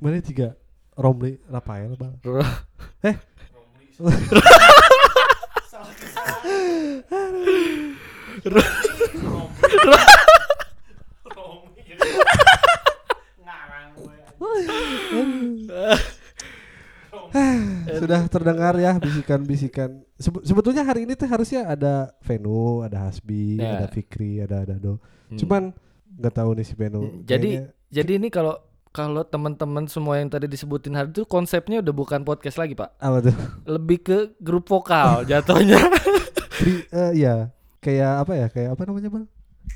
Mana tiga? Romli Rafael bang. Eh. Sudah terdengar ya bisikan-bisikan. Sebe- sebetulnya hari ini tuh harusnya ada Venu, ada Hasbi, Ya. ada Fikri, ada Dado. Hmm. Cuman nggak tahu nih si Venu. Hmm, jadi- Kayaknya- Jadi ini kalau kalau teman-teman semua yang tadi disebutin hari itu konsepnya udah bukan podcast lagi pak, apa tuh? lebih ke grup vokal jatuhnya. Tri, eh, ya kayak apa ya? Kayak apa namanya bang?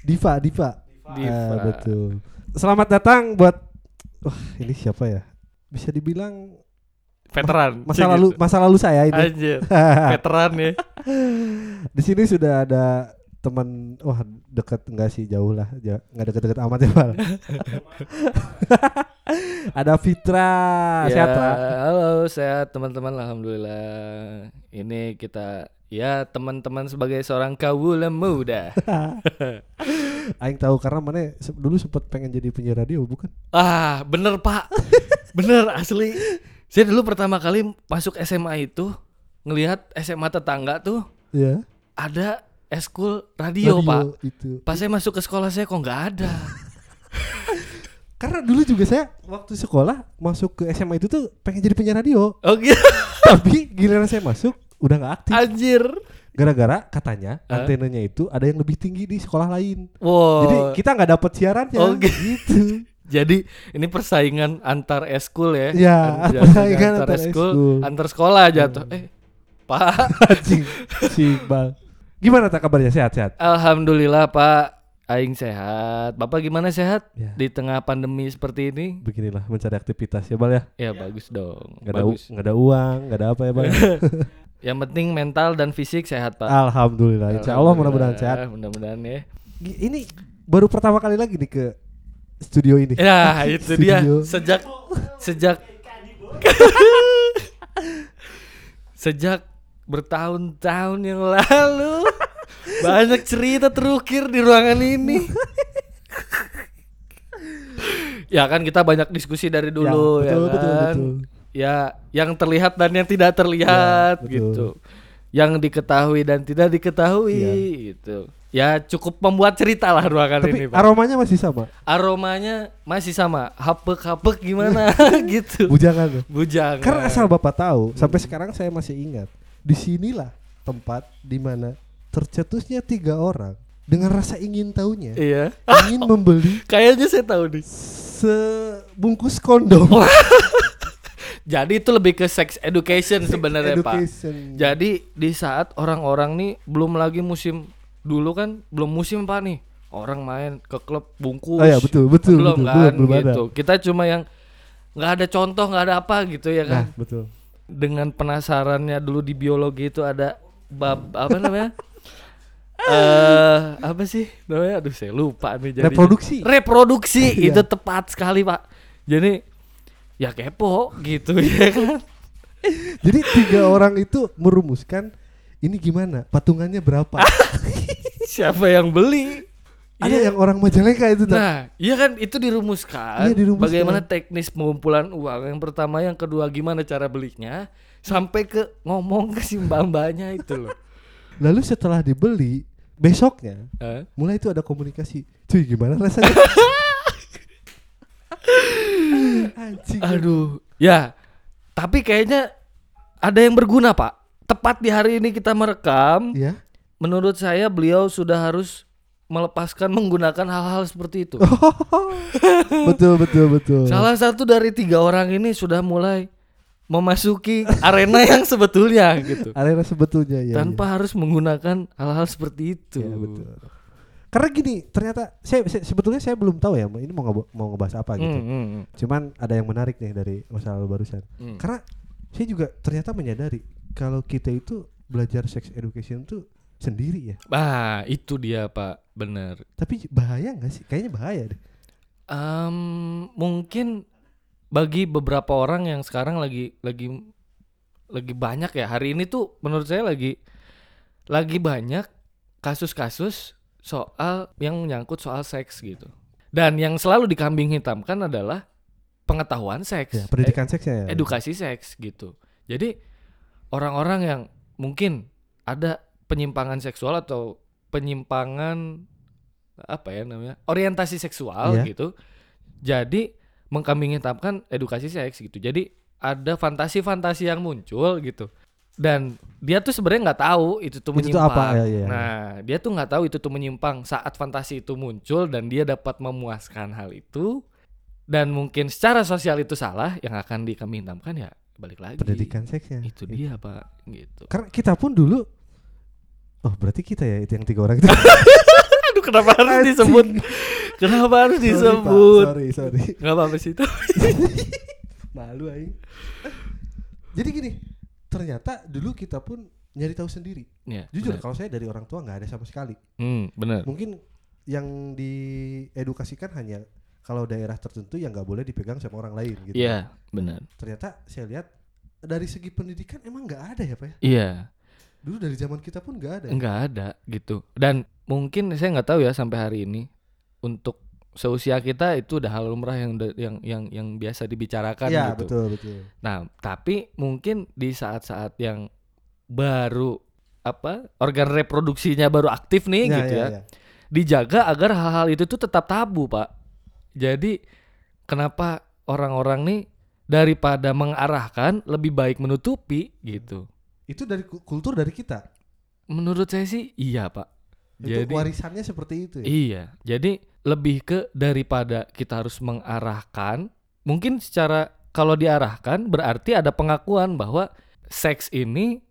Diva, Diva. Diva. Ah, betul. Selamat datang buat. Wah ini siapa ya? Bisa dibilang Veteran. masa Cik, lalu gitu. masa lalu saya ini. Anjir, veteran ya. Di sini sudah ada teman wah deket enggak sih jauh lah nggak deket-deket amat ya Bal. ada Fitra Ya, sehat Pak? Halo, sehat teman-teman. Alhamdulillah. Ini kita ya teman-teman sebagai seorang kawula muda. Aing tahu karena mana dulu sempat pengen jadi penyiar radio bukan ah, bener pak, bener asli. Saya dulu pertama kali masuk SMA itu ngelihat SMA tetangga tuh ya ada eskul radio, pak. itu Pas saya masuk ke sekolah saya kok nggak ada. karena dulu juga saya waktu sekolah masuk ke SMA itu tuh pengen jadi penyiar radio Oh gitu. tapi giliran saya masuk udah nggak aktif Anjir. gara-gara katanya Hah? antenanya itu ada yang lebih tinggi di sekolah lain Wow. jadi kita nggak dapet siarannya Oh, gitu Jadi ini persaingan antar eskul ya. Ya, An- persaingan antar, antar eskul, antar sekolah jatuh. Eh, Pak. anjing si bang gimana tak kabarnya sehat-sehat Alhamdulillah Pak. Aing sehat. Bapak gimana sehat Ya. di tengah pandemi seperti ini? beginilah mencari aktivitas ya bal ya Ya bagus dong. ada u- bagus. nggak ada uang nggak ada apa ya bal Yang penting mental dan fisik sehat Pak. alhamdulillah insya Allah mudah-mudahan sehat Mudah-mudahan ya. Ini baru pertama kali lagi nih ke studio ini Ya itu dia sejak sejak sejak bertahun-tahun yang lalu banyak cerita terukir di ruangan ini. ya kan kita banyak diskusi dari dulu Ya, ya, betul, kan. betul, betul. Ya yang terlihat dan yang tidak terlihat Ya, betul. gitu. Yang diketahui dan tidak diketahui gitu. Ya cukup membuat cerita lah ruangan tapi ini. Pak. aromanya masih sama? Aromanya masih sama. Hapek-hapek gimana? Gitu. Bujangan ya? bujang karena asal bapak tahu sampai sekarang saya masih ingat. Di sinilah tempat di mana tercetusnya tiga orang dengan rasa ingin tahunya iya. Ingin membeli kayaknya saya tahu nih. sebungkus kondom jadi itu lebih ke sex education sebenarnya pak jadi di saat orang-orang nih belum lagi musim dulu kan belum musim pak nih orang main ke klub bungkus Oh ya, betul, betul, belum betul. kan Belum, belum ada. gitu kita cuma yang nggak ada contoh nggak ada apa gitu ya kan nah betul dengan penasarannya dulu di biologi itu ada bab apa namanya? Eh apa sih namanya? Aduh saya lupa nih jadi Reproduksi. Reproduksi Iya. itu tepat sekali pak. Jadi ya kepo gitu ya kan. jadi tiga orang itu merumuskan ini gimana patungannya berapa Siapa yang beli? ada Iya. yang orang Majalengka itu tak? Nah, iya kan itu dirumuskan. Iya, dirumuskan. Bagaimana teknis pengumpulan uang? Yang pertama, yang kedua gimana cara belinya? Sampai ke ngomong ke si mbak-mbaknya itu loh. lalu setelah dibeli besoknya Hah? mulai itu ada komunikasi cuy gimana rasanya anjing Aduh, ya. Tapi kayaknya ada yang berguna, Pak. Tepat di hari ini kita merekam, ya menurut saya beliau sudah harus melepaskan menggunakan hal-hal seperti itu. betul betul betul Salah satu dari tiga orang ini sudah mulai memasuki arena yang sebetulnya gitu. arena sebetulnya ya Tanpa harus menggunakan hal-hal seperti itu. ya, ya, betul karena gini ternyata saya, saya- sebetulnya saya belum tahu ya ini mau ngeba- mau ngebahas apa gitu Hmm, hmm, hmm. cuman ada yang menarik nih dari masa lalu barusan Hmm. karena saya juga ternyata menyadari kalau kita itu belajar sex education tuh sendiri ya Ah, itu dia, Pak. Benar. tapi bahaya nggak sih kayaknya bahaya deh Em, mungkin bagi beberapa orang yang sekarang lagi lagi lagi banyak ya hari ini tuh menurut saya lagi lagi banyak kasus-kasus soal yang menyangkut soal seks gitu. Dan yang selalu dikambing hitamkan adalah pengetahuan seks, Ya, pendidikan seksnya ya. e- edukasi seks gitu. Jadi orang-orang yang mungkin ada penyimpangan seksual atau penyimpangan apa ya namanya orientasi seksual Iya. gitu. Jadi mengkambing hitamkan edukasi seks gitu. Jadi ada fantasi-fantasi yang muncul gitu. Dan dia tuh sebenarnya nggak tahu itu tuh Itu tuh menyimpang. apa? Ya, iya. Nah, dia tuh nggak tahu itu tuh menyimpang saat fantasi itu muncul dan dia dapat memuaskan hal itu dan mungkin secara sosial itu salah yang akan dikambing hitamkan ya balik lagi. Pendidikan seksnya. Itu dia, Pak, gitu. Karena kita pun dulu Oh, berarti kita ya itu yang tiga orang itu. Aduh, kenapa harus Anjing. disebut? Kenapa harus Sorry, Pak. disebut? Sorry, sorry. Gak apa-apa sih itu. Malu aing. Jadi gini, ternyata dulu kita pun nyari tahu sendiri. ya, Jujur benar. kalau saya dari orang tua nggak ada sama sekali. Hmm, benar. Mungkin yang diedukasikan hanya kalau daerah tertentu yang nggak boleh dipegang sama orang lain gitu. Iya, benar. Ternyata saya lihat dari segi pendidikan emang nggak ada ya pak ya. Iya, Dulu dari zaman kita pun nggak ada. enggak ada gitu. Dan mungkin saya nggak tahu ya sampai hari ini untuk seusia kita itu udah hal lumrah yang yang yang yang biasa dibicarakan Iya gitu. betul betul. Nah, tapi mungkin di saat-saat yang baru apa organ reproduksinya baru aktif nih gitu ya, ya. dijaga agar hal-hal itu tuh tetap tabu pak. Jadi kenapa orang-orang nih daripada mengarahkan lebih baik menutupi gitu. Itu dari ku- kultur dari kita. Menurut saya sih iya pak. Jadi warisannya seperti itu ya. iya, jadi lebih ke daripada kita harus mengarahkan, mungkin secara kalau diarahkan berarti ada pengakuan bahwa seks ini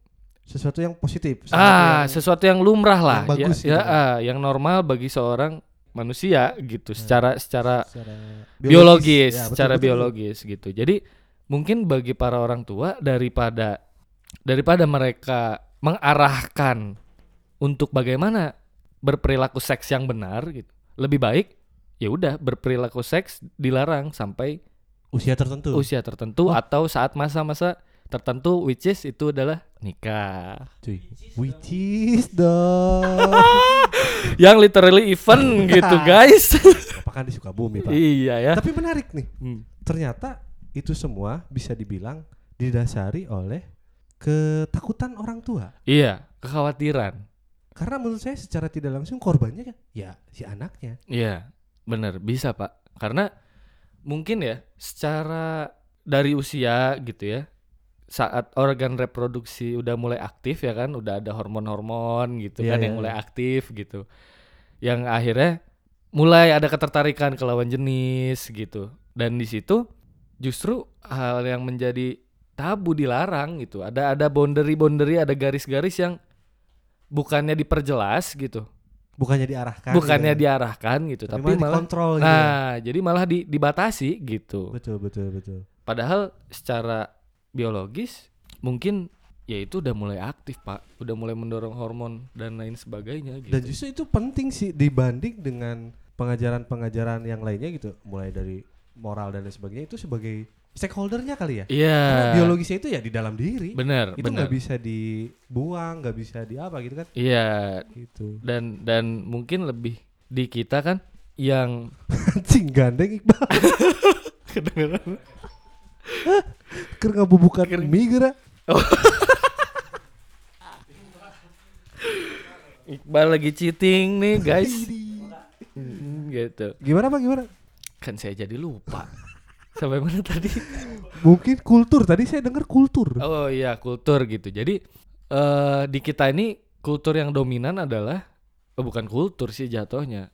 Sesuatu yang positif. sesuatu ah yang- sesuatu yang lumrah lah, yang bagus ya, ya kan. ah, yang normal bagi seorang manusia gitu, secara secara secara biologis, Ya, betul, secara betul, betul. biologis gitu. Jadi mungkin bagi para orang tua daripada daripada mereka mengarahkan untuk bagaimana berperilaku seks yang benar gitu. Lebih baik ya udah berperilaku seks dilarang sampai Usia tertentu. usia tertentu Oh. atau saat masa-masa tertentu which is itu adalah nikah. Cuy. Which is dong. Yang literally event gitu, guys. Bapak kan di Sukabumi, Pak. iya ya. Tapi menarik nih. Hmm. Ternyata itu semua bisa dibilang didasari oleh ketakutan orang tua. Iya, kekhawatiran. Karena menurut saya secara tidak langsung korbannya kan ya si anaknya. Iya, bener bisa pak. Karena mungkin ya secara dari usia gitu ya, saat organ reproduksi udah mulai aktif ya kan, udah ada hormon-hormon gitu Iya, kan iya, yang mulai iya. aktif gitu, yang akhirnya mulai ada ketertarikan ke lawan jenis gitu. Dan di situ justru hal yang menjadi tabu dilarang gitu. Ada ada boundary-boundary, ada garis-garis yang bukannya diperjelas gitu, Bukannya diarahkan. bukannya gitu ya. diarahkan gitu, tapi, tapi, malah dikontrol gitu. ya. Nah, jadi malah di, dibatasi gitu. Betul betul betul. Padahal secara biologis mungkin ya itu udah mulai aktif pak, udah mulai mendorong hormon dan lain sebagainya gitu. Dan justru itu penting sih dibanding dengan pengajaran-pengajaran yang lainnya gitu, mulai dari moral dan lain sebagainya itu sebagai stakeholdernya kali ya. Iya. Karena biologisnya itu ya di dalam diri. Bener, itu nggak bisa dibuang, nggak bisa di apa gitu kan? Iya. Gitu. Dan dan mungkin lebih di kita kan yang Anjing gandeng Iqbal. kedengeran. Ker ngabubukan mie geura. Iqbal lagi cheating nih guys. Hmm, gitu. Gimana Pak gimana? Kan saya jadi lupa. Sampai mana tadi? Mungkin kultur tadi saya dengar kultur. Oh iya kultur gitu. Jadi eh di kita ini kultur yang dominan adalah oh, bukan kultur sih jatuhnya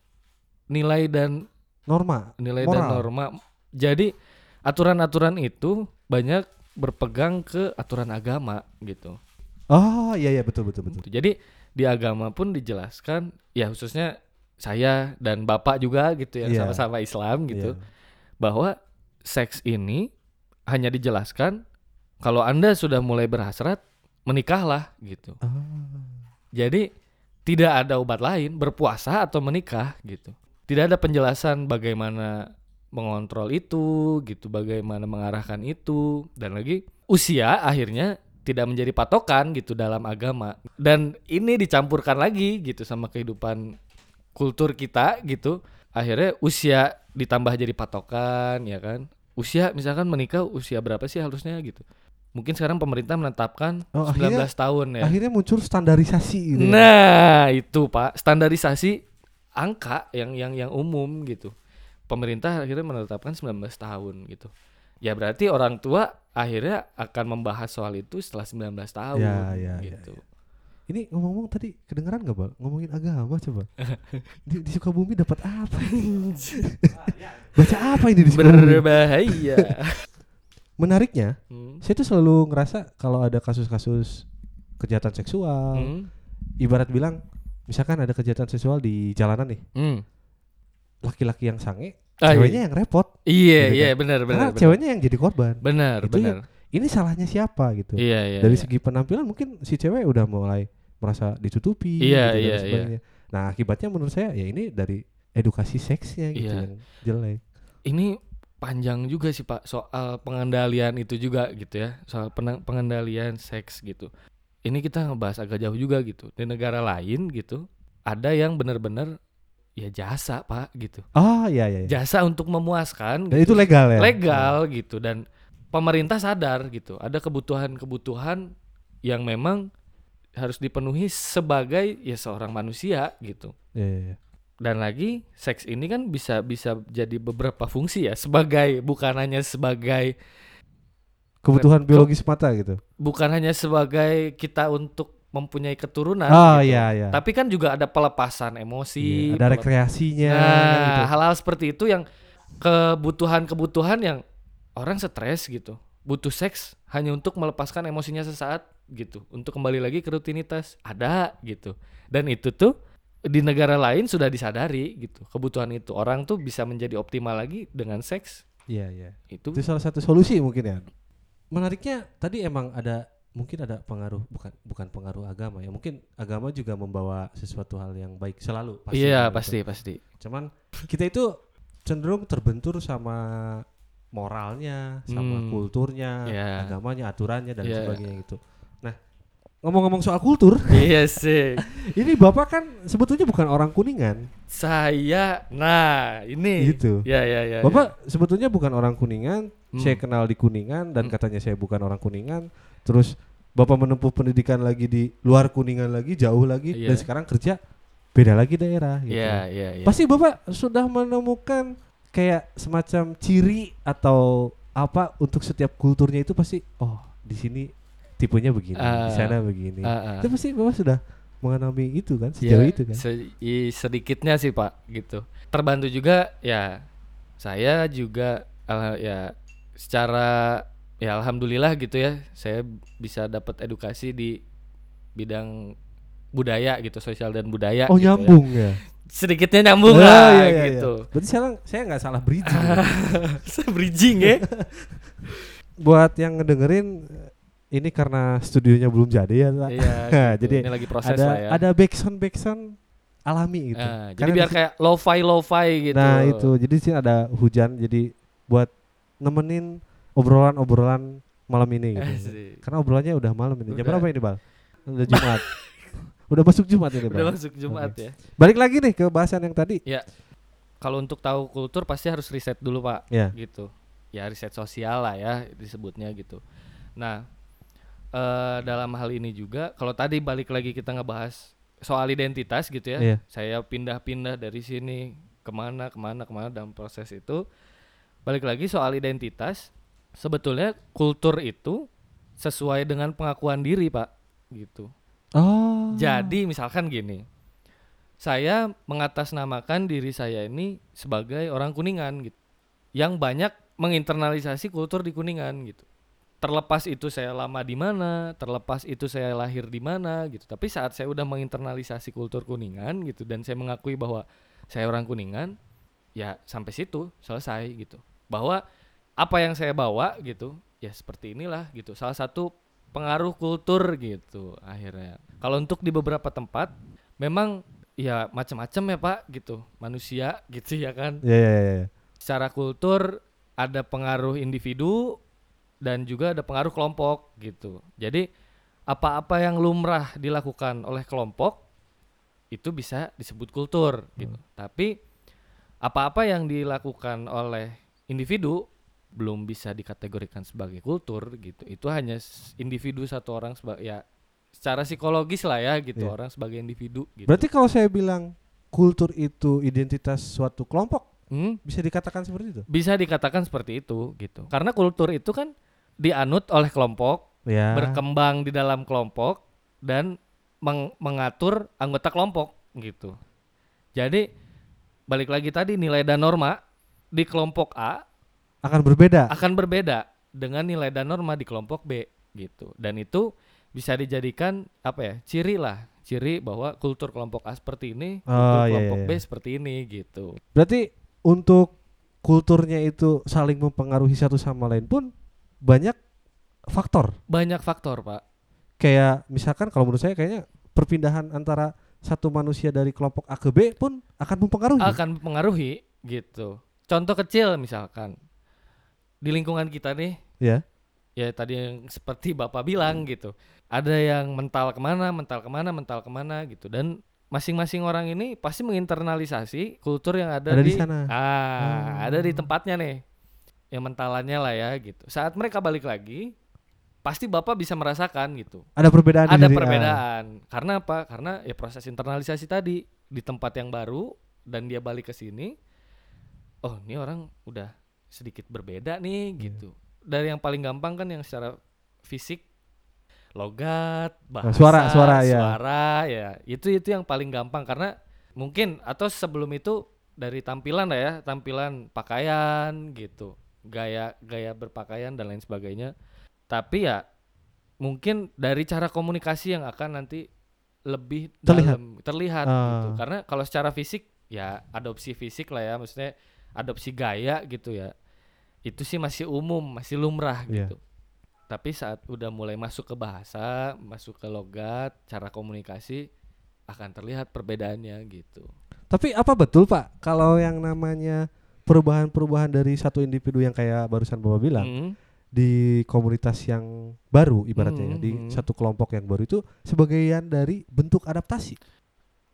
nilai dan Norma. nilai dan Moral. norma. Jadi aturan-aturan itu banyak berpegang ke aturan agama gitu. Oh iya iya betul betul betul. Jadi di agama pun dijelaskan ya khususnya saya dan bapak juga gitu yang Iya. sama-sama Islam gitu Iya. bahwa seks ini hanya dijelaskan kalau Anda sudah mulai berhasrat menikahlah gitu. Ah. Jadi tidak ada obat lain berpuasa atau menikah gitu. Tidak ada penjelasan bagaimana mengontrol itu gitu, bagaimana mengarahkan itu dan lagi usia akhirnya tidak menjadi patokan gitu dalam agama. Dan ini dicampurkan lagi gitu sama kehidupan kultur kita gitu akhirnya usia ditambah jadi patokan ya kan usia misalkan menikah usia berapa sih harusnya gitu mungkin sekarang pemerintah menetapkan Oh, 19 akhirnya- tahun ya Akhirnya muncul standarisasi gitu. Nah, itu Pak, standarisasi angka yang yang yang umum gitu. Pemerintah akhirnya menetapkan 19 tahun gitu. Ya berarti orang tua akhirnya akan membahas soal itu setelah 19 tahun Ya, ya, ya, gitu. Ini ngomong-ngomong tadi kedengeran gak bang? Ngomongin agama coba. di, di Sukabumi dapat apa? Baca apa ini di Sukabumi? Berbahaya. Menariknya, Hmm. saya tuh selalu ngerasa kalau ada kasus-kasus kejahatan seksual, Hmm. ibarat bilang, misalkan ada kejahatan seksual di jalanan nih, Hmm. laki-laki yang sange, Ah, ceweknya yang repot, Iya, Gitu iya kan. benar benar. karena benar. ceweknya yang jadi korban. benar, Itu benar. Ini salahnya siapa gitu? Iya, iya. Dari iya. segi penampilan mungkin si cewek udah mulai merasa ditutupi, Iya, gitu dan iya, sebagainya. Nah akibatnya menurut saya ya ini dari edukasi seksnya gitu Iya. yang jelek. ini panjang juga sih Pak soal pengendalian itu juga gitu ya soal pengendalian seks gitu ini kita ngebahas agak jauh juga gitu di negara lain gitu ada yang benar-benar ya jasa Pak gitu Ah iya iya. iya. jasa untuk memuaskan Dan itu legal ya? legal gitu dan pemerintah sadar gitu ada kebutuhan-kebutuhan yang memang harus dipenuhi sebagai ya seorang manusia gitu Iya, iya, iya. dan lagi seks ini kan bisa bisa jadi beberapa fungsi ya sebagai bukan hanya sebagai Kebutuhan biologis mata gitu. bukan hanya sebagai kita untuk mempunyai keturunan Ah gitu. iya iya. tapi kan juga ada pelepasan emosi Iya, ada pelep- rekreasinya nah gitu. hal-hal seperti itu yang kebutuhan-kebutuhan yang orang stres gitu butuh seks hanya untuk melepaskan emosinya sesaat gitu untuk kembali lagi ke rutinitas ada gitu dan itu tuh di negara lain sudah disadari gitu kebutuhan itu orang tuh bisa menjadi optimal lagi dengan seks Iya iya. itu Itu salah satu solusi mungkin ya. Menariknya tadi emang ada mungkin ada pengaruh bukan bukan pengaruh agama ya. Mungkin agama juga membawa sesuatu hal yang baik selalu iya gitu. pasti pasti Cuman kita itu cenderung terbentur sama moralnya, sama Hmm. kulturnya, Iya. agamanya, aturannya dan Iya. sebagainya gitu. Nah, ngomong-ngomong soal kultur, iya sih ini Bapak kan sebetulnya bukan orang Kuningan, saya nah ini gitu. ya ya ya Bapak sebetulnya bukan orang Kuningan, Hmm. saya kenal di Kuningan dan Hmm. katanya saya bukan orang Kuningan. Terus Bapak menempuh pendidikan lagi di luar Kuningan lagi, jauh lagi Iya. dan sekarang kerja beda lagi daerah gitu. ya ya ya Pasti Bapak sudah menemukan kayak semacam ciri atau apa untuk setiap kulturnya itu pasti oh, di sini tipenya begini, di Ah. sana begini. Ah, ah. Itu pasti Bapak sudah mengalami itu kan, sejauh Ya, itu kan. se- sedikitnya sih Pak gitu. Terbantu juga ya saya juga ala- ya secara ya alhamdulillah gitu ya saya bisa dapat edukasi di bidang budaya gitu sosial dan budaya Oh, gitu ya. nyambung ya. Sedikitnya nyambung Ah, lah iya, iya, gitu iya. Berarti sekarang saya nggak salah bridging. ya. Saya bridging ya Buat yang ngedengerin ini karena studionya belum jadi ya, iya gitu. jadi ini lagi proses ada lah ya ada backsound backsound alami gitu. Ah, jadi biar kayak lo-fi lo-fi gitu Nah itu jadi sih ada hujan jadi buat nemenin obrolan-obrolan malam ini gitu. Karena obrolannya udah malam ini. Jam berapa ini bal? Udah Jumat. Udah masuk Jumat ini udah bal. masuk Jumat ya Balik lagi nih ke bahasan yang tadi. kalau untuk tahu kultur pasti harus riset dulu pak Ya. gitu ya riset sosial lah ya disebutnya gitu nah eh dalam hal ini juga kalau tadi balik lagi kita ngebahas soal identitas gitu ya Iya. saya pindah-pindah dari sini ke mana ke mana ke mana dalam proses itu balik lagi soal identitas sebetulnya kultur itu sesuai dengan pengakuan diri pak gitu Oh. Jadi misalkan gini, saya mengatasnamakan diri saya ini sebagai orang Kuningan gitu, yang banyak menginternalisasi kultur di Kuningan gitu. Terlepas itu saya lama di mana, terlepas itu saya lahir di mana gitu. Tapi saat saya udah menginternalisasi kultur Kuningan gitu dan saya mengakui bahwa saya orang Kuningan, ya sampai situ selesai gitu. Bahwa apa yang saya bawa gitu, ya seperti inilah gitu. Salah satu pengaruh kultur gitu akhirnya. Kalau untuk di beberapa tempat memang ya macam-macam ya Pak gitu. Manusia gitu ya kan. Ya, ya, ya, ya. Secara kultur ada pengaruh individu dan juga ada pengaruh kelompok gitu. Jadi apa-apa yang lumrah dilakukan oleh kelompok itu bisa disebut kultur gitu. Tapi apa-apa yang dilakukan oleh individu belum bisa dikategorikan sebagai kultur gitu. Itu hanya individu satu orang sebagai ya secara psikologis lah ya gitu Iya. orang sebagai individu gitu. Berarti kalau saya bilang kultur itu identitas suatu kelompok Hmm, bisa dikatakan seperti itu. bisa dikatakan seperti itu gitu. Karena kultur itu kan dianut oleh kelompok, Ya. berkembang di dalam kelompok dan meng- mengatur anggota kelompok gitu. Jadi balik lagi tadi nilai dan norma di kelompok A akan berbeda. akan berbeda dengan nilai dan norma di kelompok B gitu. Dan itu bisa dijadikan apa ya? ciri lah, ciri bahwa kultur kelompok A seperti ini, kultur Oh, iya, kelompok iya, B iya. seperti ini gitu. Berarti untuk kulturnya itu saling mempengaruhi satu sama lain pun banyak faktor. Banyak faktor, Pak. Kayak misalkan kalau menurut saya kayaknya perpindahan antara satu manusia dari kelompok A ke B pun akan mempengaruhi. akan mempengaruhi gitu. Contoh kecil misalkan di lingkungan kita nih, Ya. ya tadi yang seperti bapak bilang gitu, ada yang mental ke mana, mental ke mana, mental ke mana gitu, dan masing-masing orang ini pasti menginternalisasi kultur yang ada, Ada di di, sana. ah, Ah. ada di tempatnya nih, yang mentalannya lah ya gitu. Saat mereka balik lagi, pasti bapak bisa merasakan gitu Ada perbedaan ada diri- ah. perbedaan karena apa karena ya proses internalisasi tadi di tempat yang baru dan dia balik ke sini oh ini orang udah sedikit berbeda nih Iya. gitu dari yang paling gampang kan yang secara fisik logat bahasa Nah, suara, suara, ya. suara, ya itu itu yang paling gampang karena mungkin atau sebelum itu dari tampilan lah ya tampilan pakaian gitu gaya gaya berpakaian dan lain sebagainya tapi ya mungkin dari cara komunikasi yang akan nanti lebih Terlihat. dalam terlihat Ah. gitu karena kalau secara fisik ya adopsi fisik lah ya maksudnya adopsi gaya gitu ya itu sih masih umum masih lumrah Iya. gitu tapi saat udah mulai masuk ke bahasa masuk ke logat cara komunikasi akan terlihat perbedaannya gitu Tapi apa betul Pak kalau yang namanya perubahan-perubahan dari satu individu yang kayak barusan Bapak bilang Mm. di komunitas yang baru ibaratnya ya, di Hmm, hmm. satu kelompok yang baru itu sebagian dari bentuk adaptasi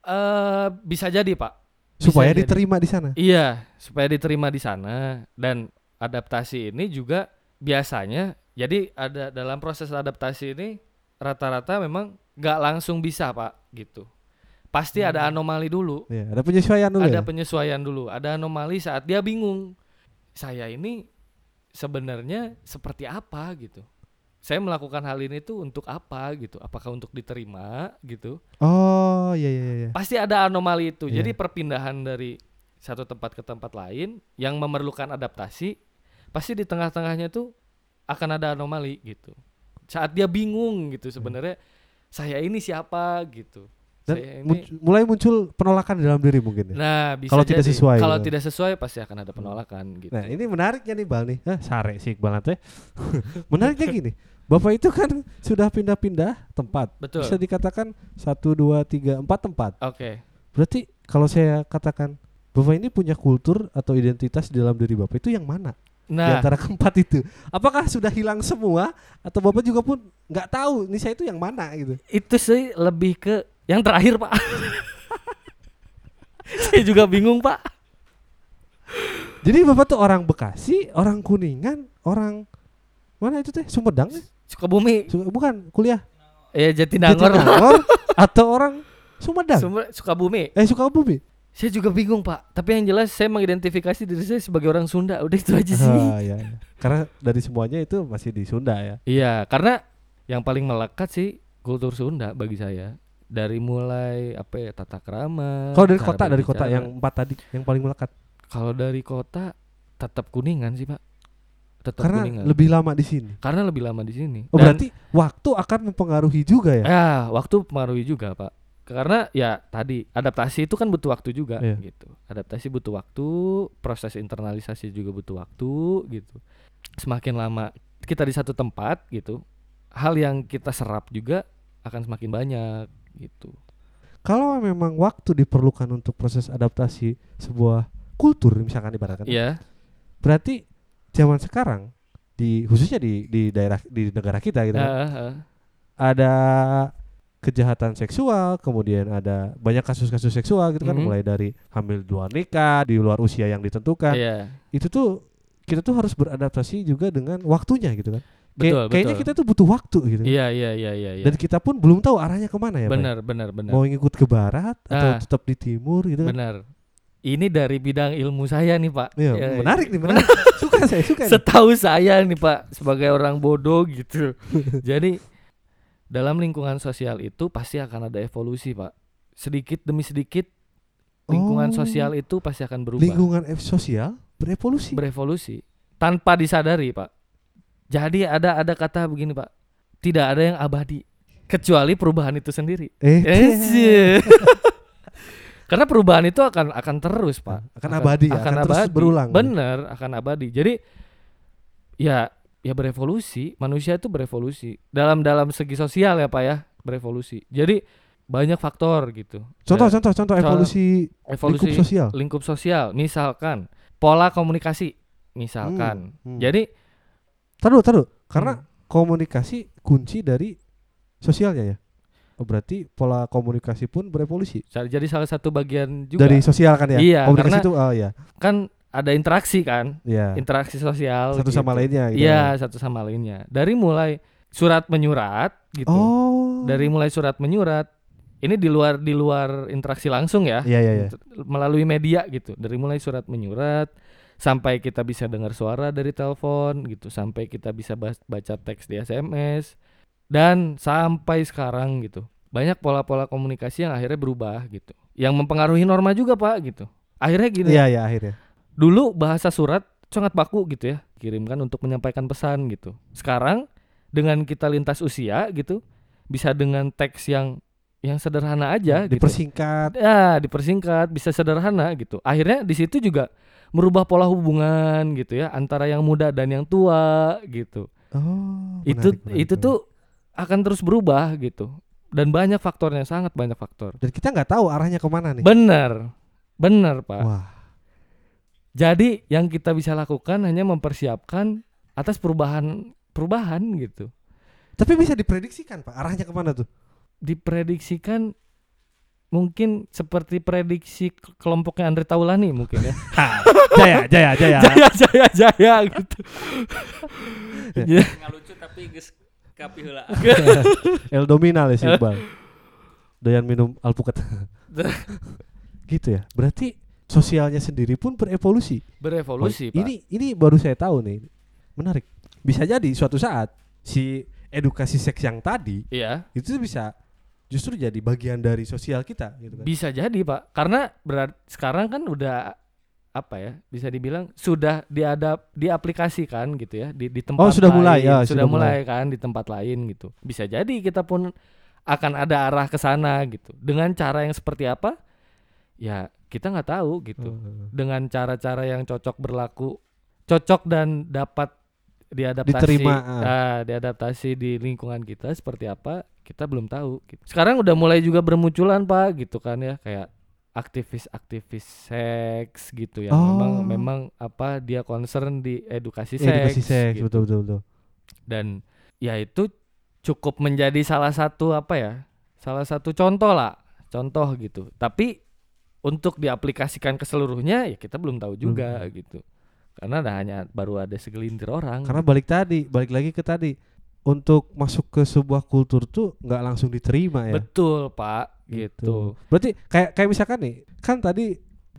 Eh, bisa jadi pak Bisa supaya jadi. diterima di sana. Iya, supaya diterima di sana dan adaptasi ini juga biasanya jadi ada dalam proses adaptasi ini rata-rata memang nggak langsung bisa pak gitu. Pasti ada Hmm. anomali dulu, Ya, ada penyesuaian dulu ada ya. penyesuaian dulu, ada anomali saat dia bingung. Saya ini sebenarnya seperti apa gitu. Saya melakukan hal ini tuh untuk apa gitu? Apakah untuk diterima gitu? Oh, iya iya iya. pasti ada anomali itu. Iya. Jadi perpindahan dari satu tempat ke tempat lain yang memerlukan adaptasi, pasti di tengah-tengahnya tuh akan ada anomali gitu. Saat dia bingung gitu sebenarnya saya ini siapa gitu. Dan saya ini munc- mulai muncul penolakan di dalam diri mungkin ya. Nah, bisa Kalau tidak sesuai, Kalau gitu. tidak sesuai pasti akan ada penolakan gitu. Nah, ini menariknya nih Bal nih. Hah, sare sih Iqbal nanti. menariknya gini. Bapak itu kan sudah pindah-pindah tempat. Betul. Bisa dikatakan satu dua tiga empat tempat. Oke. Berarti kalau saya katakan Bapak ini punya kultur atau identitas di dalam diri Bapak itu yang mana? Di Nah, antara keempat itu. Apakah sudah hilang semua atau Bapak juga pun nggak tahu nih saya itu yang mana gitu. itu sih lebih ke yang terakhir, Pak. Saya juga bingung, Pak. Jadi Bapak tuh orang Bekasi, orang Kuningan, orang mana itu teh? Sumedang? ya? Sukabumi. Su- bukan kuliah Ya Jatinangor. Jatinangor atau orang Sumedang? Sumber Sukabumi. eh Sukabumi. Saya juga bingung pak. Tapi yang jelas saya mengidentifikasi diri saya sebagai orang Sunda. Udah itu aja sih. Ah, ya, ya. Karena dari semuanya itu masih di Sunda ya. Iya, karena yang paling melekat sih kultur Sunda bagi saya. Dari mulai apa ya tata krama. Kalau dari kota, dari kota yang empat tadi yang paling melekat. kalau dari kota tetap kuningan sih pak. Tetap Karena kuningan. lebih lama di sini. karena lebih lama di sini. Oh Dan- berarti waktu akan mempengaruhi juga ya? Ya, waktu mempengaruhi juga, Pak. Karena ya tadi adaptasi itu kan butuh waktu juga Iya. gitu. Adaptasi butuh waktu, proses internalisasi juga butuh waktu gitu. Semakin lama kita di satu tempat gitu, hal yang kita serap juga akan semakin banyak gitu. Kalau memang waktu diperlukan untuk proses adaptasi sebuah kultur misalkan ibaratkan. Iya. Berarti zaman sekarang di khususnya di di daerah di negara kita gitu Heeh, heeh. ada kejahatan seksual, kemudian ada banyak kasus-kasus seksual gitu kan, Mhm. mulai dari hamil di luar nikah, di luar usia yang ditentukan. Iya. Itu tuh kita tuh harus beradaptasi juga dengan waktunya gitu kan. Kayak- Betul, kayaknya kita tuh butuh waktu gitu. Iya, iya, iya, iya, iya. Dan kita pun belum tahu arahnya ke mana ya. Pak? Benar, benar, benar. Mau ngikut ke barat atau Ah. tetap di timur gitu kan. Benar. Ini dari bidang ilmu saya nih, Pak. Iya, Ya, menarik nih, menarik. suka saya, suka. nih. Setahu saya nih, Pak, sebagai orang bodoh gitu. Jadi dalam lingkungan sosial itu pasti akan ada evolusi, Pak. Sedikit demi sedikit lingkungan Oh. sosial itu pasti akan berubah. Lingkungan sosial berevolusi. berevolusi tanpa disadari pak jadi ada ada kata begini pak tidak ada yang abadi kecuali perubahan itu sendiri eh, Eh, karena perubahan itu akan akan terus pak akan abadi ya, akan terus berulang. bener akan abadi jadi ya ya berevolusi manusia itu berevolusi dalam dalam segi sosial ya pak ya berevolusi jadi banyak faktor gitu Contoh, Ya, contoh, contoh evolusi, evolusi lingkup sosial. lingkup sosial misalkan pola komunikasi misalkan Hmm, hmm. jadi Taruh, taruh. Karena Hmm. komunikasi kunci dari sosialnya ya. Oh, berarti pola komunikasi pun berevolusi. jadi salah satu bagian juga Dari sosial kan ya. Iya, komunikasi karena- itu oh ya. kan ada interaksi kan Iya. interaksi sosial Satu sama gitu. lainnya gitu. iya satu sama lainnya dari mulai surat menyurat gitu Oh. dari mulai surat menyurat ini di luar di luar interaksi langsung ya Iya, iya, iya. melalui media gitu dari mulai surat menyurat sampai kita bisa dengar suara dari telepon gitu sampai kita bisa baca teks di SMS dan sampai sekarang gitu banyak pola-pola komunikasi yang akhirnya berubah gitu yang mempengaruhi norma juga pak gitu akhirnya gini Iya, iya akhirnya. Dulu bahasa surat sangat baku gitu ya kirimkan untuk menyampaikan pesan gitu sekarang dengan kita lintas usia gitu bisa dengan teks yang yang sederhana aja gitu Dipersingkat. ya dipersingkat bisa sederhana gitu akhirnya di situ juga merubah pola hubungan gitu ya antara yang muda dan yang tua gitu Oh. itu menarik, menarik, itu tuh akan terus berubah gitu dan banyak faktornya sangat banyak faktor dan kita nggak tahu arahnya ke mana nih. benar benar pak Wah. Jadi yang kita bisa lakukan hanya mempersiapkan atas perubahan perubahan gitu Tapi bisa diprediksikan Pak arahnya ke mana tuh? diprediksikan mungkin seperti prediksi ke- kelompoknya Andre Taulani mungkin ya jaya, jaya, jaya. jaya jaya jaya gitu Ya. nggak lucu tapi geus kapi heula El Dominal ya si Iqbal. Doyan minum alpukat. gitu ya. Berarti sosialnya sendiri pun berevolusi. berevolusi Oh, pak Ini ini baru saya tahu nih. Menarik. Bisa jadi suatu saat si edukasi seks yang tadi iya itu bisa justru jadi bagian dari sosial kita gitu kan. bisa jadi pak karena berat sekarang kan udah apa ya bisa dibilang sudah diadap diaplikasikan gitu ya di di tempat Oh, sudah mulai, lain. ya, sudah sudah mulai kan di tempat lain gitu bisa jadi kita pun akan ada arah ke sana gitu dengan cara yang seperti apa ya kita nggak tahu gitu Hmm. dengan cara-cara yang cocok berlaku cocok dan dapat diadaptasi Diterima, ah, diadaptasi di lingkungan kita seperti apa kita belum tahu gitu. sekarang udah mulai juga bermunculan pak gitu kan ya kayak aktivis-aktivis seks gitu memang Oh. memang apa dia concern di edukasi seks, Edukasi seks gitu. betul betul betul. dan ya itu cukup menjadi salah satu apa ya salah satu contoh lah contoh gitu tapi untuk diaplikasikan ke seluruhnya ya kita belum tahu juga gitu karena ada hanya baru ada segelintir orang Karena balik tadi, balik lagi ke tadi untuk masuk ke sebuah kultur tuh nggak langsung diterima ya. betul pak gitu Berarti kayak kayak misalkan nih, kan tadi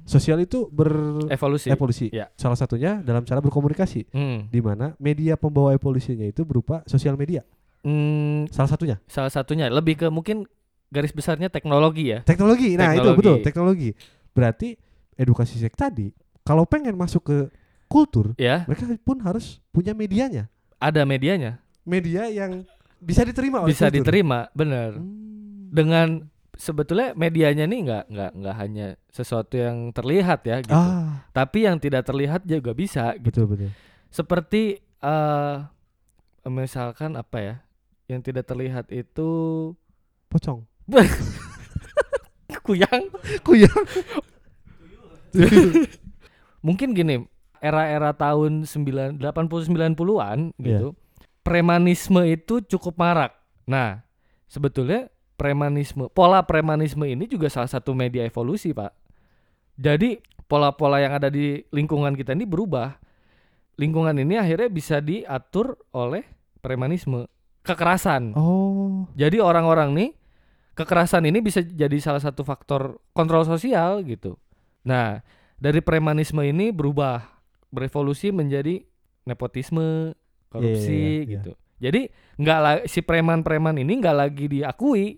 sosial itu berevolusi. evolusi Ya. Salah satunya dalam cara berkomunikasi, hmm. di mana media pembawa evolusinya itu berupa sosial media. Hmm, Salah satunya salah satunya lebih ke mungkin garis besarnya teknologi ya teknologi. Nah itu Teknologi. betul teknologi. Berarti edukasi seks tadi, kalau pengen masuk ke kultur, ya mereka pun harus punya medianya. ada medianya Media yang bisa diterima oleh bisa kultur. diterima bener Hmm. dengan sebetulnya medianya nih nggak nggak nggak hanya sesuatu yang terlihat ya gitu Ah, tapi yang tidak terlihat juga bisa gitu betul betul. seperti eh misalkan apa ya yang tidak terlihat itu Pocong. kuyang Kuyang. mungkin gini era-era tahun 9 80 90-an Iya. gitu premanisme itu cukup marak nah sebetulnya premanisme, pola premanisme ini juga salah satu media evolusi, Pak. Jadi pola-pola yang ada di lingkungan kita ini berubah. Lingkungan ini akhirnya bisa diatur oleh premanisme, kekerasan. Oh. Jadi orang-orang nih kekerasan ini bisa jadi salah satu faktor kontrol sosial gitu. Nah, dari premanisme ini berubah, berevolusi menjadi nepotisme, korupsi Iya, iya, iya. gitu. Jadi nggak si preman-preman ini nggak lagi diakui.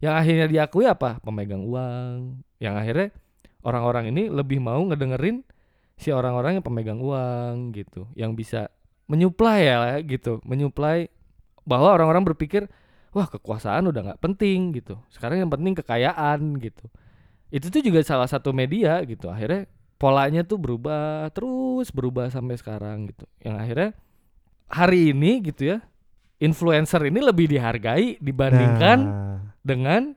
Yang akhirnya diakui apa? Pemegang uang. Yang akhirnya orang-orang ini lebih mau ngedengerin si orang-orang yang pemegang uang gitu, yang bisa menyuplai ya gitu, menyuplai bahwa orang-orang berpikir wah kekuasaan udah nggak penting gitu. Sekarang yang penting kekayaan gitu. Itu tuh juga salah satu media gitu. Akhirnya polanya tuh berubah terus berubah sampai sekarang gitu. Yang akhirnya hari ini gitu ya influencer ini lebih dihargai dibandingkan Nah. dengan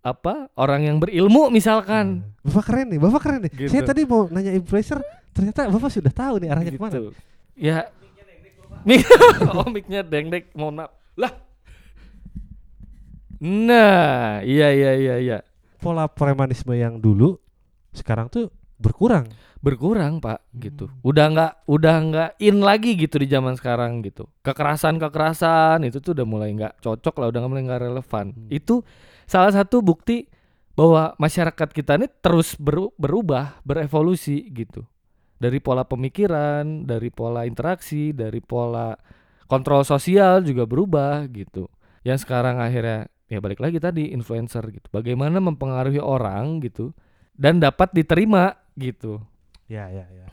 apa orang yang berilmu misalkan. Nah, Bapak keren nih, Bapak keren nih. Gitu. Saya tadi mau nanya influencer, ternyata Bapak sudah tahu nih arahnya ke mana. gitu. Ya. Mik oh mic-nya deng-deng, mohon maaf. Lah. Nah, iya iya iya iya. Pola premanisme yang dulu sekarang tuh berkurang. Berkurang, Pak, Hmm. gitu. Udah nggak udah nggak in lagi gitu di zaman sekarang gitu. Kekerasan-kekerasan itu tuh udah mulai nggak cocok lah, udah mulai nggak relevan. Hmm. Itu salah satu bukti bahwa masyarakat kita ini terus beru- berubah, berevolusi gitu. Dari pola pemikiran, dari pola interaksi, dari pola kontrol sosial juga berubah gitu. Yang sekarang akhirnya ya balik lagi tadi influencer gitu. Bagaimana mempengaruhi orang gitu dan dapat diterima gitu. Ya, ya, ya.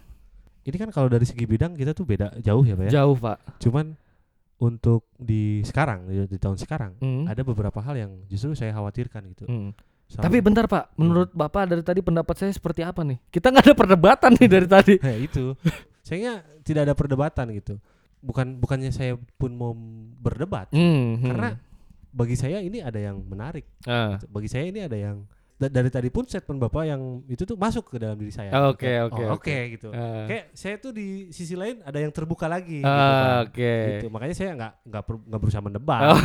Ini kan kalau dari segi bidang kita tuh beda jauh ya, Pak ya. Jauh, Pak. Cuman untuk di sekarang di, di tahun sekarang Hmm. ada beberapa hal yang justru saya khawatirkan gitu. Hmm. Tapi bentar Pak, menurut Bapak dari tadi pendapat saya seperti apa nih? Kita nggak ada perdebatan nih dari tadi. Ya itu. Sayangnya tidak ada perdebatan gitu. Bukan bukannya saya pun mau berdebat. Hmm, hmm. Bagi saya ini ada yang menarik. Ah, Bagi saya ini ada yang da- dari tadi pun statement Bapak yang itu tuh masuk ke dalam diri saya. Ah, Oke, oh, oke. oke gitu. ah. Kayak saya tuh di sisi lain ada yang terbuka lagi gitu Ah, kan. Oke. Gitu. Makanya saya nggak nggak nggak berusaha mendebat. Oh.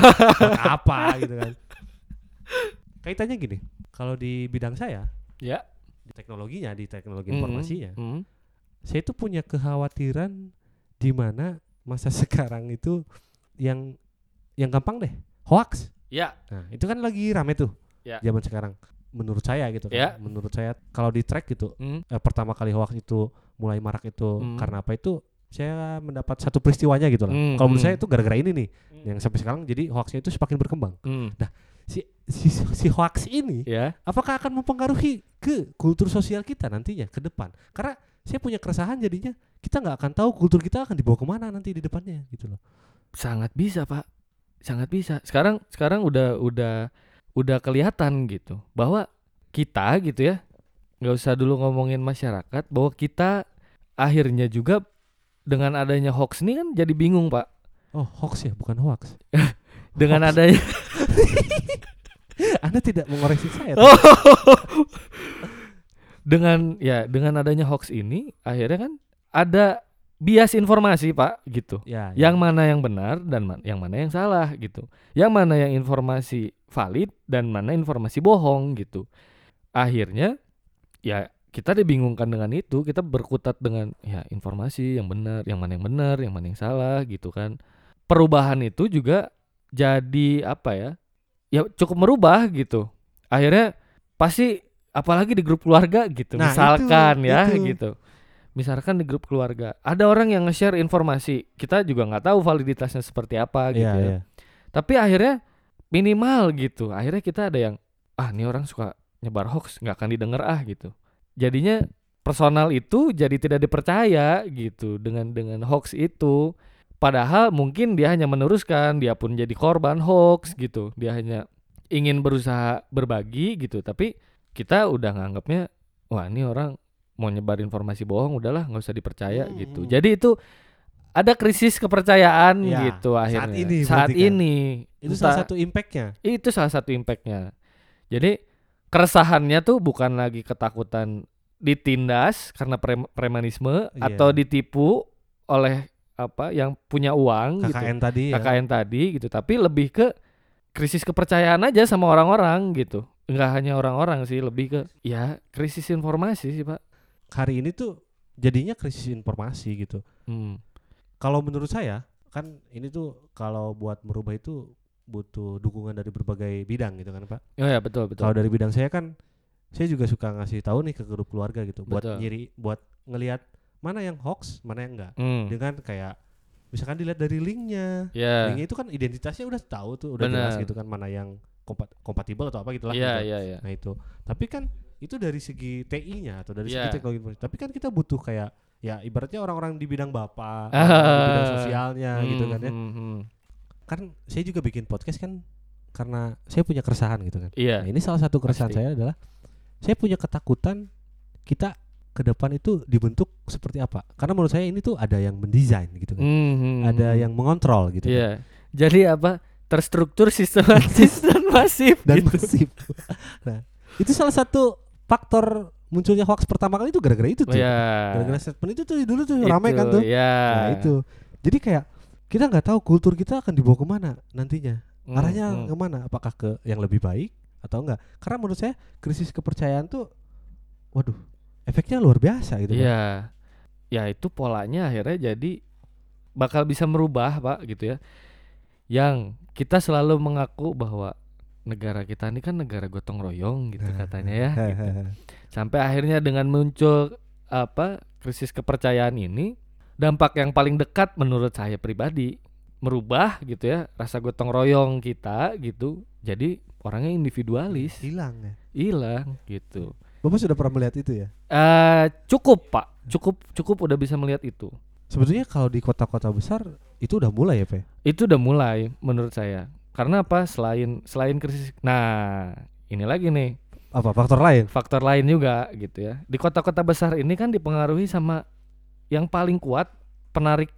Apa gitu kan. Kaitannya gini, kalau di bidang saya Ya. di teknologinya, di teknologi Hmm, informasinya, hmm. saya itu punya kekhawatiran di mana masa sekarang itu yang yang gampang deh hoax. Ya. Nah itu kan lagi rame tuh Ya. zaman sekarang. Menurut saya gitu kan. Ya. Menurut saya kalau di track gitu Hmm. eh, pertama kali hoax itu mulai marak itu Hmm. karena apa itu saya mendapat satu peristiwanya gitu lah. Hmm, Kalau menurut hmm. saya itu gara-gara ini nih yang sampai sekarang jadi hoaxnya itu semakin berkembang. Hmm. Si si, si hoax ini Ya. apakah akan mempengaruhi ke kultur sosial kita nantinya ke depan? Karena saya punya keresahan jadinya kita nggak akan tahu kultur kita akan dibawa ke mana nanti di depannya gitu loh. Sangat bisa, Pak. Sangat bisa. Sekarang sekarang udah udah udah kelihatan gitu bahwa kita gitu ya nggak usah dulu ngomongin masyarakat bahwa kita akhirnya juga dengan adanya hoax ini kan jadi bingung pak Oh hoax ya bukan hoax. dengan Hoax. adanya Anda tidak mengoreksi saya. Oh. dengan ya dengan adanya hoax ini akhirnya kan ada bias informasi pak gitu. Ya, ya. yang mana yang benar dan ma- yang mana yang salah gitu. Yang mana yang informasi valid dan mana informasi bohong gitu. Akhirnya ya kita dibingungkan dengan itu kita berkutat dengan ya informasi yang benar yang mana yang benar yang mana yang salah gitu kan. Perubahan itu juga jadi apa ya ya cukup merubah gitu. Akhirnya pasti apalagi di grup keluarga gitu. Nah, itu, misalkan ya itu. gitu misalkan di grup keluarga ada orang yang nge-share informasi kita juga nggak tahu validitasnya seperti apa gitu Iya, ya. iya. tapi akhirnya minimal gitu akhirnya kita ada yang ah ini orang suka nyebar hoax nggak akan didengar ah gitu. Jadinya personal itu jadi tidak dipercaya gitu dengan dengan hoax itu. Padahal mungkin dia hanya meneruskan dia pun jadi korban hoax gitu. Dia hanya ingin berusaha berbagi gitu tapi kita udah nganggapnya wah ini orang mau nyebar informasi bohong udahlah nggak usah dipercaya Hmm, gitu hmm. jadi itu ada krisis kepercayaan Ya, gitu saat akhirnya ini saat berarti kan. ini Itu Entah- salah satu impactnya. itu salah satu impactnya jadi keresahannya tuh bukan lagi ketakutan ditindas karena pre- premanisme Iya. atau ditipu oleh apa yang punya uang gitu KKN tadi ya. KKN tadi gitu tapi lebih ke krisis kepercayaan aja sama orang-orang gitu. Enggak hanya orang-orang sih, lebih ke ya krisis informasi sih, Pak. Hari ini tuh jadinya krisis informasi gitu. Hmm. Kalau menurut saya kan ini tuh kalau buat merubah itu butuh dukungan dari berbagai bidang gitu kan Pak. Oh ya, betul, betul. Kalau dari bidang saya kan saya juga suka ngasih tahu nih ke grup keluarga gitu buat Betul. nyiri buat ngelihat mana yang hoax, mana yang enggak. Hmm. Dengan kayak misalkan dilihat dari linknya. Ya. Linknya itu kan identitasnya udah tahu tuh, udah jelas Benar. gitu kan mana yang kompat kompatibel atau apa gitu lah. Iya, gitu. iya, iya. Nah itu. Tapi kan itu dari segi TI-nya atau dari Iya. segi teknologi informasi. Tapi kan kita butuh kayak ya ibaratnya orang-orang di bidang bapak, orang di bidang sosialnya gitu Hmm, kan ya. hmm, hmm. Kan saya juga bikin podcast kan karena saya punya keresahan gitu kan. Iya. Nah, ini salah satu keresahan Pasti. saya adalah saya punya ketakutan kita ke depan itu dibentuk seperti apa. Karena menurut saya ini tuh ada yang mendesain gitu kan. Hmm, hmm, Ada hmm. yang mengontrol gitu kan. Iya. Jadi apa? Terstruktur sistematis dan masif dan gitu. masif. nah, itu salah satu faktor munculnya hoax pertama kali itu gara-gara itu tuh. ya. Gara-gara statement itu tuh dulu tuh Itu, ramai kan tuh. Ya. Nah, itu. Jadi kayak kita nggak tahu kultur kita akan dibawa ke mana nantinya. Hmm, Arahnya hmm. ke mana? Apakah ke yang lebih baik atau enggak? Karena menurut saya krisis kepercayaan tuh, waduh, efeknya luar biasa gitu. kan. Iya. Ya itu polanya akhirnya jadi bakal bisa merubah, Pak, gitu ya. Yang kita selalu mengaku bahwa negara kita ini kan negara gotong royong gitu katanya ya. gitu. Sampai akhirnya dengan muncul apa krisis kepercayaan ini dampak yang paling dekat menurut saya pribadi merubah gitu ya rasa gotong royong kita gitu jadi orangnya individualis Hilang ya. hilang gitu Bapak sudah pernah melihat itu ya? eh cukup pak cukup cukup udah bisa melihat itu Sebetulnya kalau di kota-kota besar itu udah mulai ya, Pe? itu udah mulai menurut saya karena apa selain selain krisis nah ini lagi nih Apa faktor lain? faktor lain juga gitu ya di kota-kota besar ini kan dipengaruhi sama yang paling kuat penarik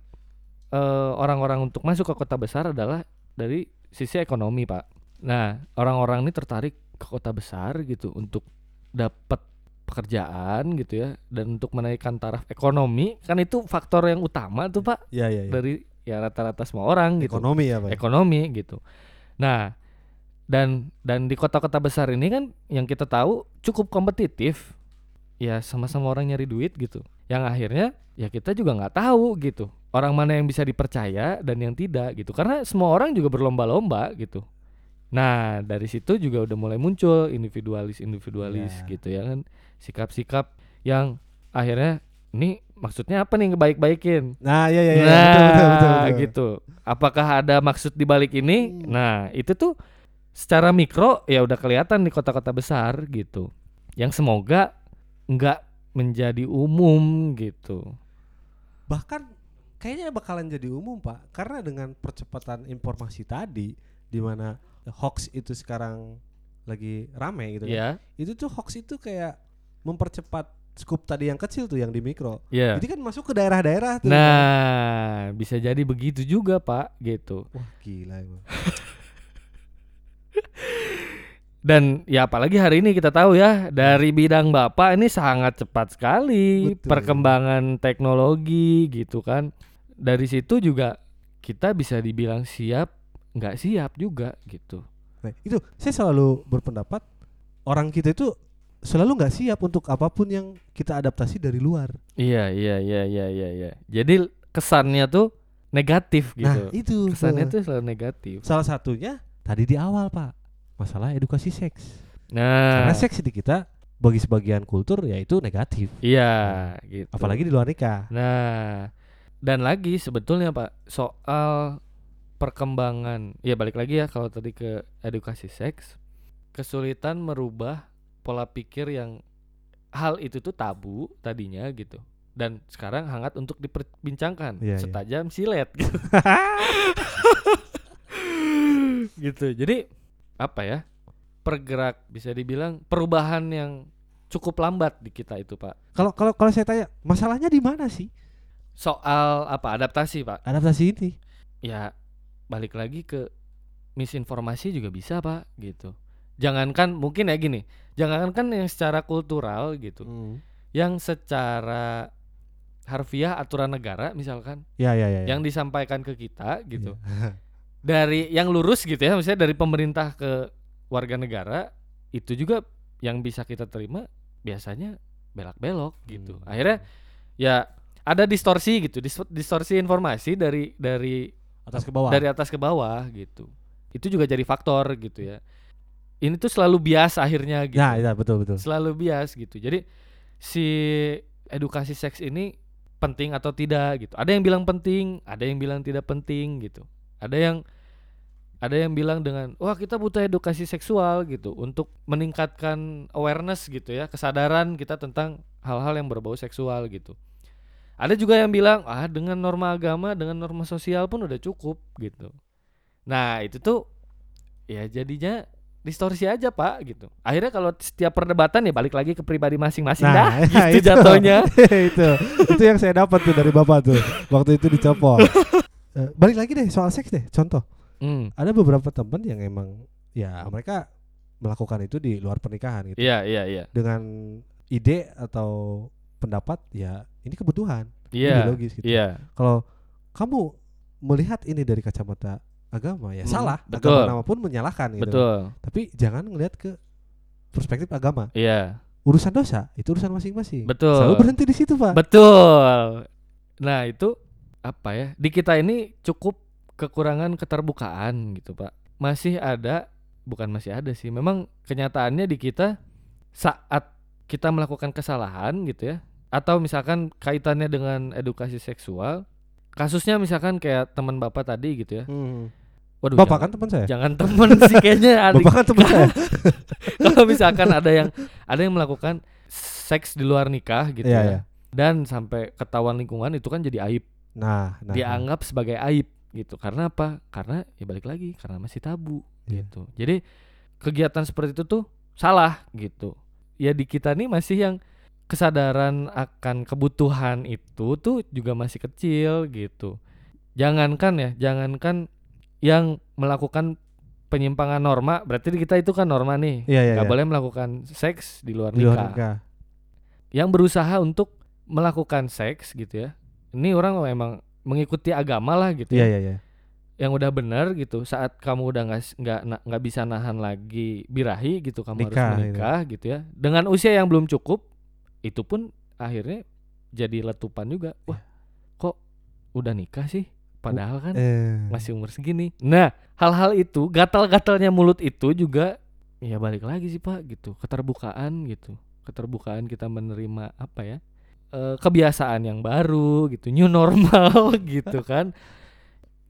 eh, orang-orang untuk masuk ke kota besar adalah dari sisi ekonomi pak nah orang-orang ini tertarik ke kota besar gitu untuk dapat pekerjaan gitu ya dan untuk menaikkan taraf ekonomi kan itu faktor yang utama tuh pak Iya, iya, iya. dari ya rata-rata semua orang gitu Ekonomi ya, Pak? ekonomi gitu. Nah, dan dan di kota-kota besar ini kan yang kita tahu cukup kompetitif. Ya sama-sama orang nyari duit gitu. Yang akhirnya ya kita juga nggak tahu gitu. Orang mana yang bisa dipercaya dan yang tidak gitu. Karena semua orang juga berlomba-lomba gitu. Nah, dari situ juga udah mulai muncul individualis-individualis Iya. gitu ya kan. Sikap-sikap yang akhirnya ini maksudnya apa nih ngebaik-baikin? Nah, iya, iya, iya. Nah, betul, betul, betul, betul. gitu. Apakah ada maksud di balik ini? Hmm. Nah, itu tuh secara mikro ya udah kelihatan di kota-kota besar gitu. Yang semoga nggak menjadi umum gitu. Bahkan kayaknya bakalan jadi umum, Pak. Karena dengan percepatan informasi tadi di mana hoax itu sekarang lagi rame gitu kan. Ya, Itu tuh hoax itu kayak mempercepat scoop tadi yang kecil tuh yang di mikro. ya. Jadi kan masuk ke daerah-daerah tuh. Nah, bisa jadi begitu juga, Pak, gitu. Wah, gila emang. Dan ya apalagi hari ini kita tahu ya dari bidang Bapak ini sangat cepat sekali Betul. perkembangan teknologi gitu kan. Dari situ juga kita bisa dibilang siap nggak siap juga gitu. Nah, itu saya selalu berpendapat orang kita itu selalu nggak siap untuk apa pun yang kita adaptasi dari luar. Iya iya iya iya iya iya. Jadi kesannya tuh negatif Nah, gitu. itu kesannya tuh selalu negatif. salah satunya tadi di awal, Pak. Masalah edukasi seks. Nah, Karena seks di kita bagi sebagian kultur yaitu negatif, iya gitu. apalagi di luar nikah. Nah, dan lagi sebetulnya Pak soal perkembangan, ya balik lagi ya kalau tadi ke edukasi seks, kesulitan merubah pola pikir yang hal itu tuh tabu tadinya gitu. Dan sekarang hangat untuk diperbincangkan, Iya, iya. setajam silet gitu. gitu. Jadi apa ya? Pergerak bisa dibilang perubahan yang cukup lambat di kita itu, Pak. Kalau kalau kalau saya tanya, masalahnya di mana sih Soal apa? Adaptasi, Pak. adaptasi ini? ya balik lagi ke misinformasi juga bisa pak gitu jangankan mungkin ya gini jangankan yang secara kultural gitu yang secara harfiah aturan negara misalkan Ya ya ya. ya. yang disampaikan ke kita gitu dari yang lurus gitu ya misalnya dari pemerintah ke warga negara itu juga yang bisa kita terima biasanya belak-belok gitu Hmm. akhirnya ya ada distorsi gitu dis- distorsi informasi dari dari atas ke bawah. dari atas ke bawah gitu itu juga jadi faktor gitu ya ini tuh selalu bias akhirnya gitu Nah, iya betul betul. selalu bias gitu. Jadi si edukasi seks ini penting atau tidak gitu. Ada yang bilang penting, ada yang bilang tidak penting gitu. Ada yang ada yang bilang dengan wah kita butuh edukasi seksual gitu untuk meningkatkan awareness gitu ya, kesadaran kita tentang hal-hal yang berbau seksual gitu. Ada juga yang bilang ah dengan norma agama, dengan norma sosial pun udah cukup gitu. Nah, itu tuh ya jadinya distorsi aja pak gitu akhirnya kalau setiap perdebatan ya balik lagi ke pribadi masing-masing dah Nah, gitu itu. jatuhnya itu itu yang saya dapat tuh dari bapak tuh waktu itu dicopot. Eh, balik lagi deh soal seks deh. Contoh, Hmm, ada beberapa teman yang emang ya mereka melakukan itu di luar pernikahan gitu. iya iya iya Dengan ide atau pendapat ya ini kebutuhan, iya biologis gitu. iya Kalau kamu melihat ini dari kacamata agama ya Hmm, salah. betul. Agama mana pun menyalahkan gitu. betul Tapi jangan ngelihat ke perspektif agama. iya Urusan dosa itu urusan masing-masing. betul Selalu berhenti di situ, Pak. betul nah itu apa ya di kita ini cukup kekurangan keterbukaan gitu pak masih ada bukan masih ada sih memang kenyataannya di kita saat kita melakukan kesalahan gitu ya atau misalkan kaitannya dengan edukasi seksual kasusnya misalkan kayak teman bapak tadi gitu ya Hmm. Waduh Bapak jangan, kan teman saya. jangan temen sih kayaknya adik Bapak kan teman saya. kalau misalkan ada yang ada yang melakukan seks di luar nikah gitu Iya, ya iya. dan sampai ketahuan lingkungan itu kan jadi aib Nah, nah. dianggap sebagai aib gitu karena apa karena ya balik lagi karena masih tabu Iya. gitu jadi kegiatan seperti itu tuh salah gitu ya di kita nih masih yang kesadaran akan kebutuhan itu tuh juga masih kecil gitu jangankan ya jangankan yang melakukan penyimpangan norma berarti kita itu kan norma nih iya, nggak iya. boleh melakukan seks di luar Di luar nikah nikah. yang berusaha untuk melakukan seks gitu ya. Ini orang memang mengikuti agama lah gitu Iya, ya. iya, iya. Yang udah benar gitu. Saat kamu udah nggak nggak nggak bisa nahan lagi birahi gitu, kamu Nikah, harus gitu. menikah gitu ya. Dengan usia yang belum cukup, itu pun akhirnya jadi letupan juga. Wah, kok udah nikah sih? Padahal kan Eh, masih umur segini. Nah, hal-hal itu, gatal-gatalnya mulut itu juga ya balik lagi sih Pak gitu, keterbukaan gitu. Keterbukaan kita menerima apa ya? eh, kebiasaan yang baru gitu, new normal gitu kan.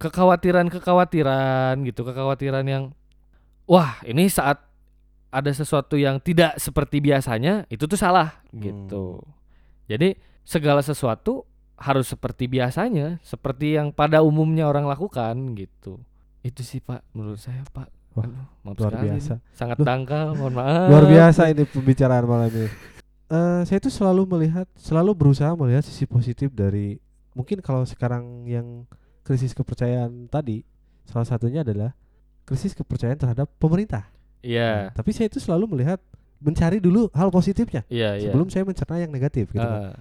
Kekhawatiran-kekhawatiran gitu, kekhawatiran yang wah, ini saat ada sesuatu yang tidak seperti biasanya, itu tuh salah gitu. Jadi segala sesuatu harus seperti biasanya, seperti yang pada umumnya orang lakukan gitu. Itu sih Pak, menurut saya Pak. Wah, Aduh, luar biasa. nih. Sangat Loh. dangkal, mohon maaf. Luar biasa ini pembicaraan malam ini. Eh, saya tuh selalu melihat, selalu berusaha melihat sisi positif dari mungkin kalau sekarang yang krisis kepercayaan tadi, salah satunya adalah krisis kepercayaan terhadap pemerintah. Iya, Tapi saya itu selalu melihat mencari dulu hal positifnya iya, iya. sebelum saya mencerna yang negatif gitu. kan.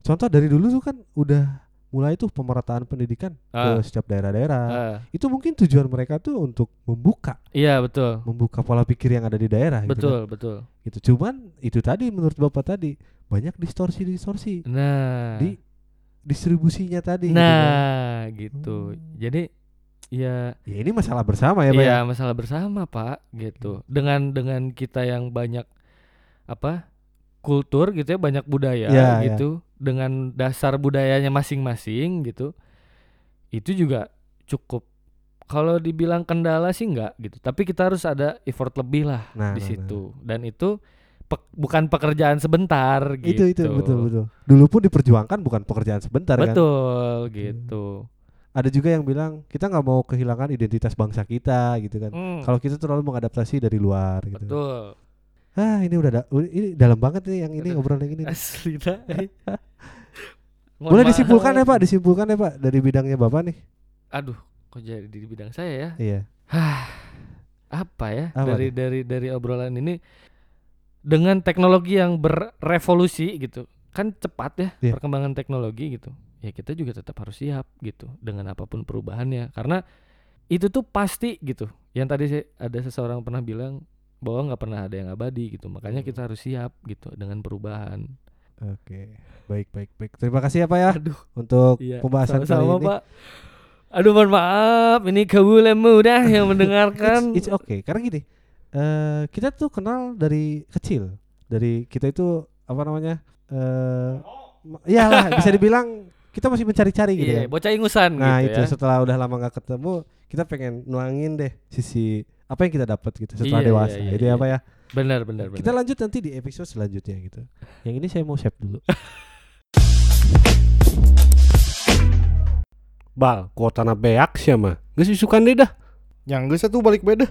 Ah, Contoh dari dulu tuh kan udah mulai tuh pemerataan pendidikan Ah. ke setiap daerah-daerah. ah. Itu mungkin tujuan mereka tuh untuk membuka, Iya, betul. membuka pola pikir yang ada di daerah gitu kan. Betul, betul. gitu cuman itu tadi menurut bapak tadi banyak distorsi distorsi Nah. di distribusinya tadi gitu kan. Nah, gitu. Hmm. Jadi ya ya ini masalah bersama ya pak ya? Iya, masalah bersama, Pak, gitu. Dengan dengan kita yang banyak apa? Kultur gitu ya, banyak budaya Iya, iya. gitu. Dengan dasar budayanya masing-masing gitu. Itu juga cukup kalau dibilang kendala sih enggak gitu. Tapi kita harus ada effort lebih lah Nah, di nah, situ. Dan itu pek- bukan pekerjaan sebentar itu gitu. itu betul betul dulu pun diperjuangkan bukan pekerjaan sebentar kan Betul gitu. ada juga yang bilang kita nggak mau kehilangan identitas bangsa kita gitu kan Hmm, kalau kita terlalu mengadaptasi dari luar gitu betul. Ah ini udah da- ini dalam banget nih yang ini obrolan yang ini Asli dah. Boleh disimpulkan ya pak disimpulkan ya pak dari bidangnya bapak nih Aduh, kok jadi di bidang saya ya? iya Apa ya? Apa dari dari dari obrolan ini dengan teknologi yang berevolusi gitu. Kan cepat ya Iya. perkembangan teknologi gitu. Ya kita juga tetap harus siap gitu dengan apa pun perubahannya karena itu tuh pasti gitu. Yang tadi saya ada seseorang pernah bilang bahwa nggak pernah ada yang abadi gitu. Makanya kita harus siap gitu dengan perubahan. Oke. Baik, baik, baik. Terima kasih ya Pak ya Aduh, untuk iya. pembahasan kali Sama-sama, ini. Pak. Aduh, mohon maaf, ini kabule muda yang mendengarkan. It's, it's okay. Karena gini, eh kita tuh kenal dari kecil. Dari kita itu apa namanya? Eh ma- iyalah bisa dibilang kita masih mencari-cari gitu Iya, kan. bocah ingusan Nah, gitu itu ya. setelah udah lama nggak ketemu, kita pengen nuangin deh sisi apa yang kita dapat gitu setelah Iya, dewasa. iya, iya, Itu ya iya. Pak ya. Benar, benar, benar. Kita lanjut nanti di episode selanjutnya gitu. Yang ini saya mau save dulu. Bal, kuota na beak sih mah. Geus isukan deh dah. Yang geus satu balik beda.